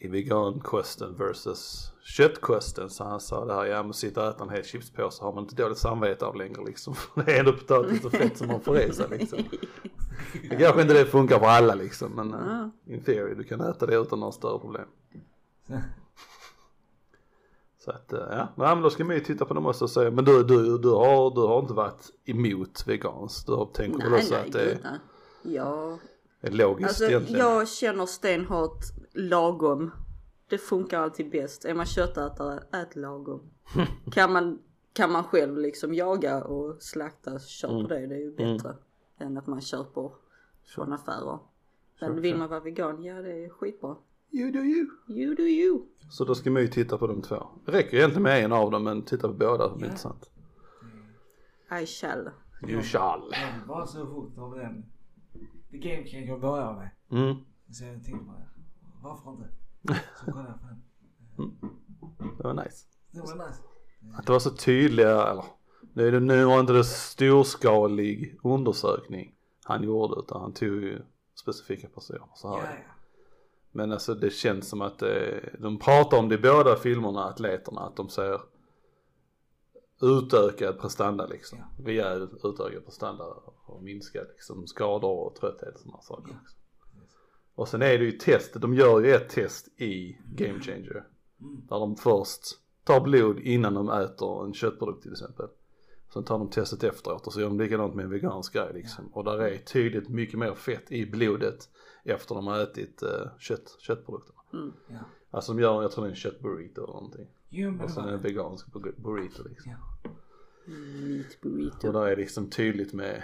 i vegankosten versus köttkosten. Så han sa det här, ja men sitta och äta en hel chipspåse har man inte dåligt samvete av längre liksom. [LAUGHS] Det är ändå potatis och fett som man får i sig liksom. Det [LAUGHS] kanske inte det funkar för alla liksom men uh, in theory du kan äta det utan några större problem. [LAUGHS] Så att eh, ja, nej men då ska man ju titta på dem också och säga, men du, du, du, har, du har inte varit emot vegans, du har tänkt väl också att det är, Ja, är logiskt alltså egentligen. jag känner stenhårt lagom. Det funkar alltid bäst. Är man köttätare, ät lagom. [LAUGHS] kan, man, kan man själv liksom jaga och slakta, köp Mm. det. Det är ju bättre än att man köper från affärer. Men Sure, vill sure. man vara vegan, ja det är skitbra. You do you. You do you. Så då ska man ju titta på de två. Det räcker egentligen med en av dem men titta på båda, det är Ja. intressant. I shall. You shall. Så fort av den. The Game Changer börjar med. Mm. Så jag tänkte bara, varför inte? [LAUGHS] Så kollade jag på den. Det var nice. Det var nice. Att det var så tydliga, eller nu, är det, nu var inte det storskalig undersökning han gjorde utan han tog ju specifika personer så Ja, här. ja. Men alltså det känns som att eh, de pratar om det i båda filmerna, atleterna, att de ser utökad prestanda liksom. Ja. Rejäl utökad prestanda och minskad liksom skador och trötthet och sådana saker. Ja. Liksom. Och sen är det ju test, de gör ju ett test i Game Changer. Mm. Där de först tar blod innan de äter en köttprodukt till exempel. Sen tar de testet efteråt och så gör de likadant med en vegansk grej liksom. Och där är tydligt mycket mer fett i blodet efter de har ätit uh, kött, köttprodukterna. Mm. Ja. Alltså de gör, jag tror det är en köttburrito eller någonting. Jo men Och det sen en det. vegansk bu- burrito liksom. Ja. Meat burrito. Och där är liksom tydligt med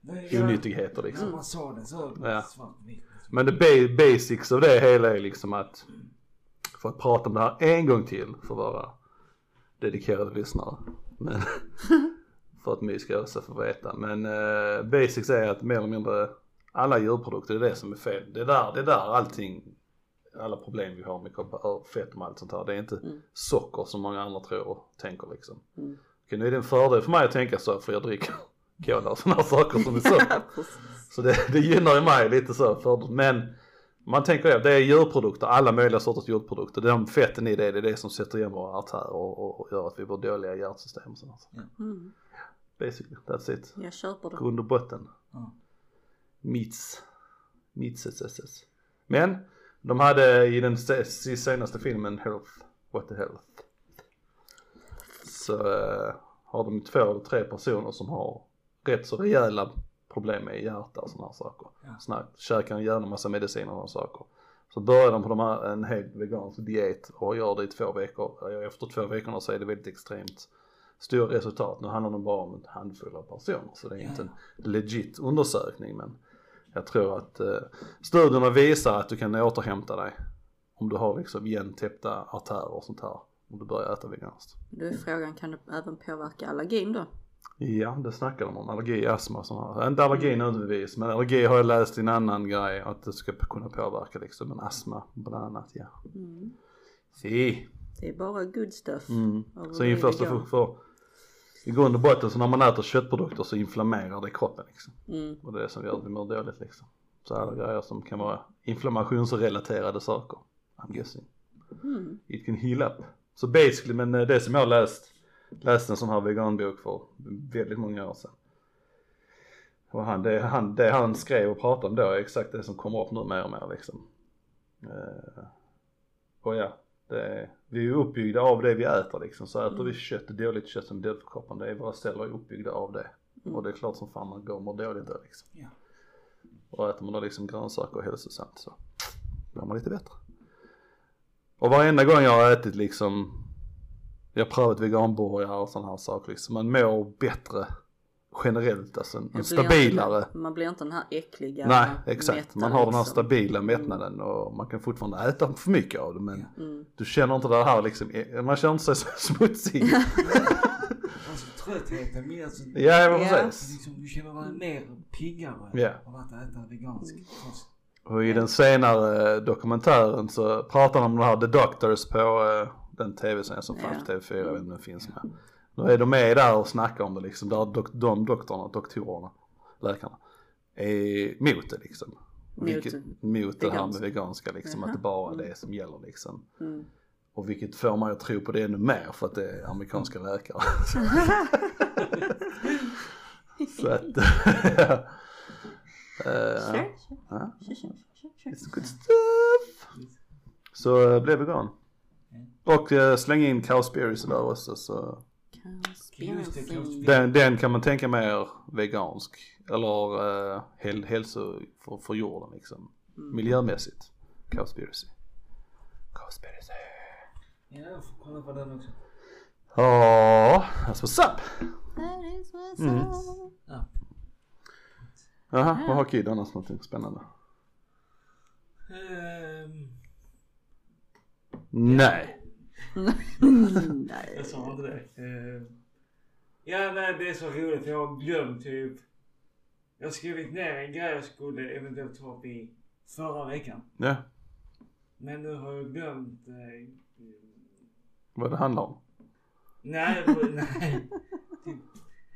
Nej, onyttigheter liksom. Man sa det så Ja. liksom. Men det ba- basics av det hela är liksom att för att prata om det här en gång till för våra dedikerade lyssnare. Men [LAUGHS] för att My ska också få veta. Men eh, basics är att mer eller mindre alla djurprodukter, det är det som är fel. Det är där, det är där allting, alla problem vi har med fett och allt sånt här. Det är inte Mm. socker som många andra tror och tänker liksom. Mm. Okej, nu är det en fördel för mig att tänka så för jag dricker [LAUGHS] cola och sådana här saker som är [LAUGHS] socker. Så det, det gynnar ju mig lite så för, men man tänker det, det är djurprodukter, alla möjliga sorters djurprodukter. De fetten i det, det är det som sätter igen våra artärer och, och, och gör att vi får dåliga hjärtsystem och sånt. Mm. Basically, that's it. Jag köper det. Grund och botten. Ja. Meats. Meats SS. Men de hade i den se- se- senaste filmen Health, What the Health. Så eh, har de två eller tre personer som har rätt så rejäla problem med hjärta och sådana här saker. Ja. Såna, käkar en jävla massa mediciner och saker. Så börjar de på de här, en helt vegansk diet och gör det i två veckor. Ja, Efter två veckorna så är det väldigt extremt stora resultat. Nu handlar det bara om en handfull av personer så det är inte en legit undersökning men jag tror att eh, studierna visar att du kan återhämta dig om du har liksom igentäppta artärer och sånt här om du börjar äta veganskt. Då är frågan, kan det även påverka allergin då? Ja, det snackar de om. Allergi, astma och sånt här. Inte allergi nödvändigtvis, men allergi har jag läst i en annan grej att det ska kunna påverka liksom. Men astma bland annat, ja. Mm. Si. Det är bara good stuff. Mm. Så införs det för, för i grund och botten så när man äter köttprodukter så inflammerar det kroppen liksom. Mm. Och det är det som gör att vi mår dåligt liksom. Så alla grejer som kan vara inflammationsrelaterade saker. I'm guessing. Mm. It can heal up. Så basically, men eh, det som jag har läst, läste en sån här veganbok för väldigt många år sedan. Och han, det, han, det han skrev och pratade om då är exakt det som kommer upp nu mer och mer liksom. Eh, och ja, är, vi är ju uppbyggda av det vi äter liksom. Så äter vi kött, dåligt kött som är dåligt för kroppen, det är våra celler är uppbyggda av det. Och det är klart som fan man går och mår dåligt då liksom. Ja. Och äter man då liksom grönsaker och hälsosamt så blir man lite bättre. Och varenda gång jag har ätit liksom, jag har prövat veganburgare och sådana här saker liksom, man mår bättre generellt alltså, en, stabilare. Inte, man blir inte den här äckliga Nej exakt, man har den här liksom. stabila mättnaden och man kan fortfarande äta för mycket av det men Mm. du känner inte det här liksom, man känner sig så [LAUGHS] smutsig. [LAUGHS] Alltså tröttheten mer alltså, ja precis. liksom, du känner dig mer piggare Ja. av att äta veganskt. kost. Och i den senare dokumentären så pratar de om de här The Doctors på eh, den tv-serien som fanns på Ja. TV4, jag vet inte om den finns med. Nu är de med där och snackar om det liksom, där dok- de doktorerna, doktorerna, läkarna är emot det liksom. Vilket, mot det här med vegansk. veganska liksom, Jaha. att det bara är det som gäller liksom. Mm. Och vilket får man att tro på det ännu mer för att det är amerikanska läkare. [LAUGHS] Så att, [LAUGHS] Eh, Sure, ja, sure, sure, it's good stuff. Så uh, blev vegan. Och uh, släng in cowspiracy där också så Conspiracy. den, den kan man tänka mer vegansk. Eller uh, häl, hälso för, för jorden liksom. Miljömässigt. Cowspiracy. Cowspiracy. Ja, jag får kolla på den också. Ja, that's what's up. That is what's Mm. up. Ja. Jaha, vad har Kid annars någonting spännande? Ehm, Nej. [LAUGHS] Nej. jag sa inte det. Ehm, ja, nej, det är så roligt. för Jag har glömt typ. Jag har skrivit ner en grej jag skulle eventuellt ta upp i förra veckan. Ja, Men nu har jag glömt. Eh, vad det handlar om. nej, [LAUGHS] nej. Typ,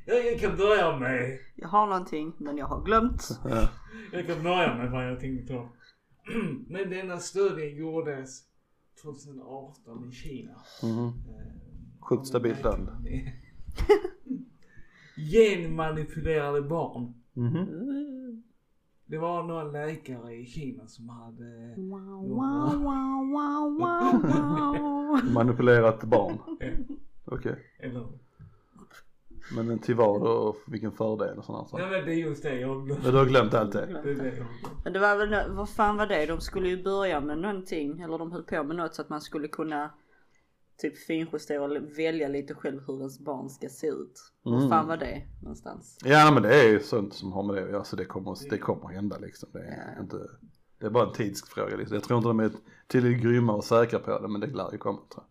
jag, jag kan börja med. Jag har någonting men jag har glömt. Ja. Jag kan börja med vad jag tänkte ta. [CLEARS THROAT] Men denna studien gjordes 2018 i Kina. Eh, Sjukt stabilt land. [LAUGHS] Genmanipulerade barn. Mhm. Det var några läkare i Kina som hade... Wow, wow, wow, wow, wow, wow. Manipulerat barn. [LAUGHS] Okej. Eller... Men till vad och vilken fördel och sådana saker. Nej men det är just det jag har glömt. Men du har glömt allt det? Jag. Men det var väl, vad fan var det? De skulle ju börja med någonting, eller de höll på med något så att man skulle kunna typ finjustera och välja lite själv hur ens barn ska se ut. Vad Mm. fan var det någonstans? Ja men det är ju sånt som har med det att göra så det kommer, det kommer hända liksom. Det är, Ja. inte, det är bara en tidsfråga liksom. Jag tror inte de är tillräckligt grymma och säkra på det men det lär ju komma tror alltså,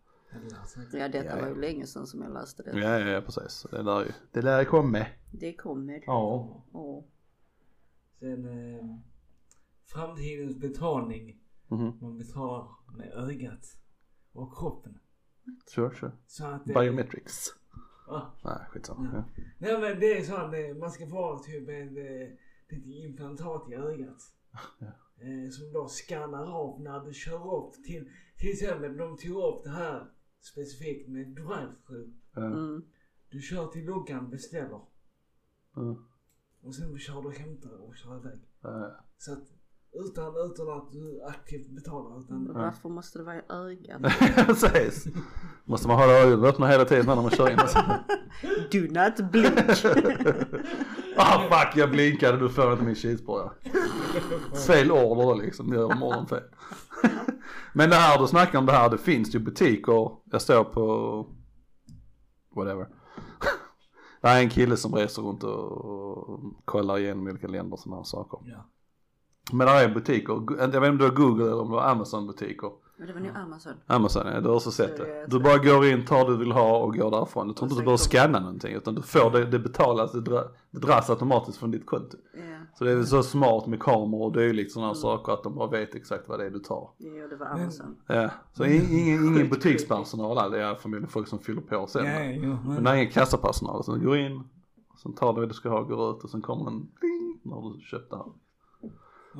Ja detta Ja, ja. var ju länge sedan som jag läste det. Ja, ja, ja precis. Det lär ju, det lär komma. Det kommer. Ja. Åh. Sen eh, framtidens betalning. Mhm. Man betalar med ögat och kroppen. Sure, sure. Så att det, Biometrics. Ah, Nej skitsamma. Ja. nej men det är så att eh, man ska få typ ett eh, litet implantat i ögat. Eh, som då skannar av när du kör upp till, till exempel de tog upp det här specifikt med drive-thru. Ja. Mm. Du kör till luckan, beställer. Ja. Och sen kör du och hämtar och kör iväg. Ja. Så att utan, utan att du aktivt betalar utan Men Varför måste det vara i ögat? [LAUGHS] Precis. Måste man hålla ögonen öppna hela tiden när man kör in. [LAUGHS] Do not blink! [LAUGHS] Ah fuck jag blinkade, du får inte min cheeseburgare. Fel order då liksom, jag gör imorgon fel. Men det här du snackar om det här, det finns ju butiker, jag står på whatever. [LAUGHS] Det är en kille som reser runt och kollar igenom olika länder och sådana här saker. Ja. Men det är butiker, jag vet inte om du har Google eller om du har Amazon butiker. Men det var nog Amazon. Amazon, ja, du har också sett det. Du bara går in, tar det du vill ha och går därifrån. Du tror inte du behöver scanna någonting utan du får det, det betalas, det, dra, det dras automatiskt från ditt konto. Ja, Så det är så smart med kameror och dylikt sådana saker att de bara vet exakt vad det är du tar. jo det var Amazon. Ja, så in, ingen, ingen butikspersonal, all- det är förmodligen folk som fyller på sen. Ja, jo, Men men, det är ingen kassapersonal, så du går in, sen tar du det du ska ha, går ut och sen kommer en ding när du köpt det här.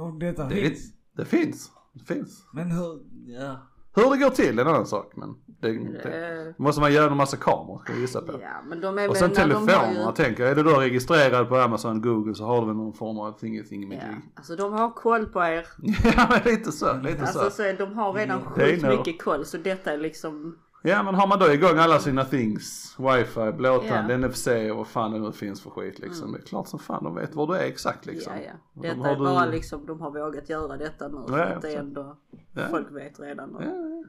och detta Det, finns. det finns, det finns. Men hur, ja. Hur det går till är en annan sak men det, det måste man göra en massa kameror ska jag gissa på. Ja men de är Och sen telefonerna ju... tänker jag, är du då registrerad på Amazon, Google så har du väl någon form av thingy med Ja, alltså de har koll på er. [LAUGHS] Ja men lite så, lite Alltså så. så de har redan är sjukt mycket koll så detta är liksom Ja men har man då igång alla sina things, wifi, blåtand, Ja. NFC och vad fan det nu finns för skit liksom. Det är klart som fan de vet var du är exakt liksom. Ja ja. De Detta har är bara du- liksom, de har vågat göra detta nu. Ja, att det ändå, Ja. folk vet redan. Och... ja.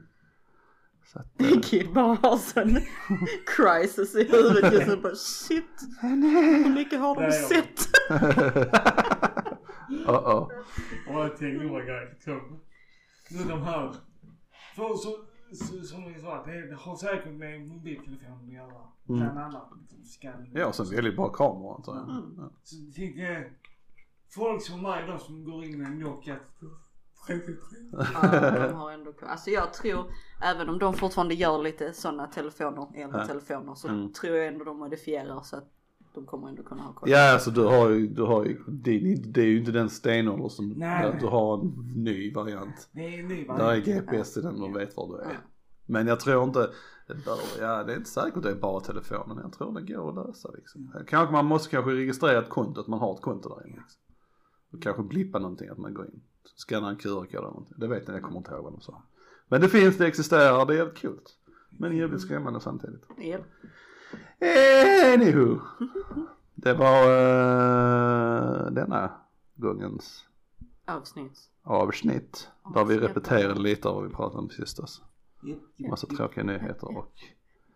Så att, eh, Kid bara har sån [LAUGHS] crisis i huvudet just nu bara shit. Hur mycket har de sett? [LAUGHS] uh-oh. Och jag tänkte grejer. Som, nu de här. För så, så, som vi sa, det, det har säkert med mobiltelefonen att göra. Bland annat. Scanning. Ja och sen väldigt bra kameror antar jag. Mm. Ja. Så jag tänkte, folk som mig då som går in med en Nokia 33. Ja, [LAUGHS] de har ändå. Alltså jag tror, även om de fortfarande gör lite sådana telefoner, eltelefoner, så Mm. tror jag ändå de modifierar så att de kommer ändå kunna ha koll. Ja alltså du har ju, du har ju, det, är- det är ju inte den stenålder som, Nej, du har en ny variant. Det är en ny Där är variant. GPS i den och de vet var du Ja. är. Men jag tror inte, ja det är inte säkert det är bara telefonen, jag tror det går att lösa liksom. Kanske man måste kanske registrera ett konto, att man har ett konto där inne. Liksom. Och kanske blippa någonting, att man går in, skannar en QR-kod eller någonting. Det vet jag, jag kommer inte ihåg vad de sa. Men det finns, det existerar, det är jävligt coolt. Men jävligt skrämmande samtidigt. Japp. Anywho. Det var uh, denna gångens Avsnitt. avsnitt. Där vi repeterade lite av vad vi pratade om sist. Alltså. Japp, japp, Massa tråkiga nyheter och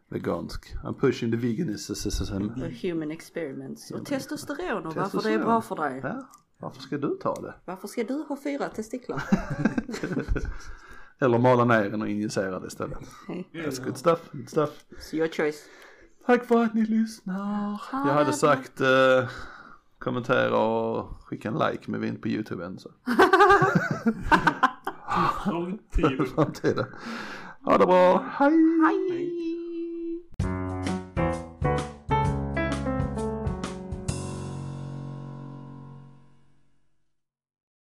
vegansk. I'm pushing the veganism. Och human experiments. Och testosteron och varför det är bra för dig. Ja, varför ska du ta det? Varför ska du ha fyra testiklar? [LAUGHS] Eller mala ner den och injicera det istället. That's good stuff, good stuff. It's your choice. Tack för att ni lyssnar. Jag hade sagt eh, kommentera och skicka en like men vi är inte på YouTube än så. [LAUGHS] Framtiden. Framtiden. Ha det bra, hej! Hej!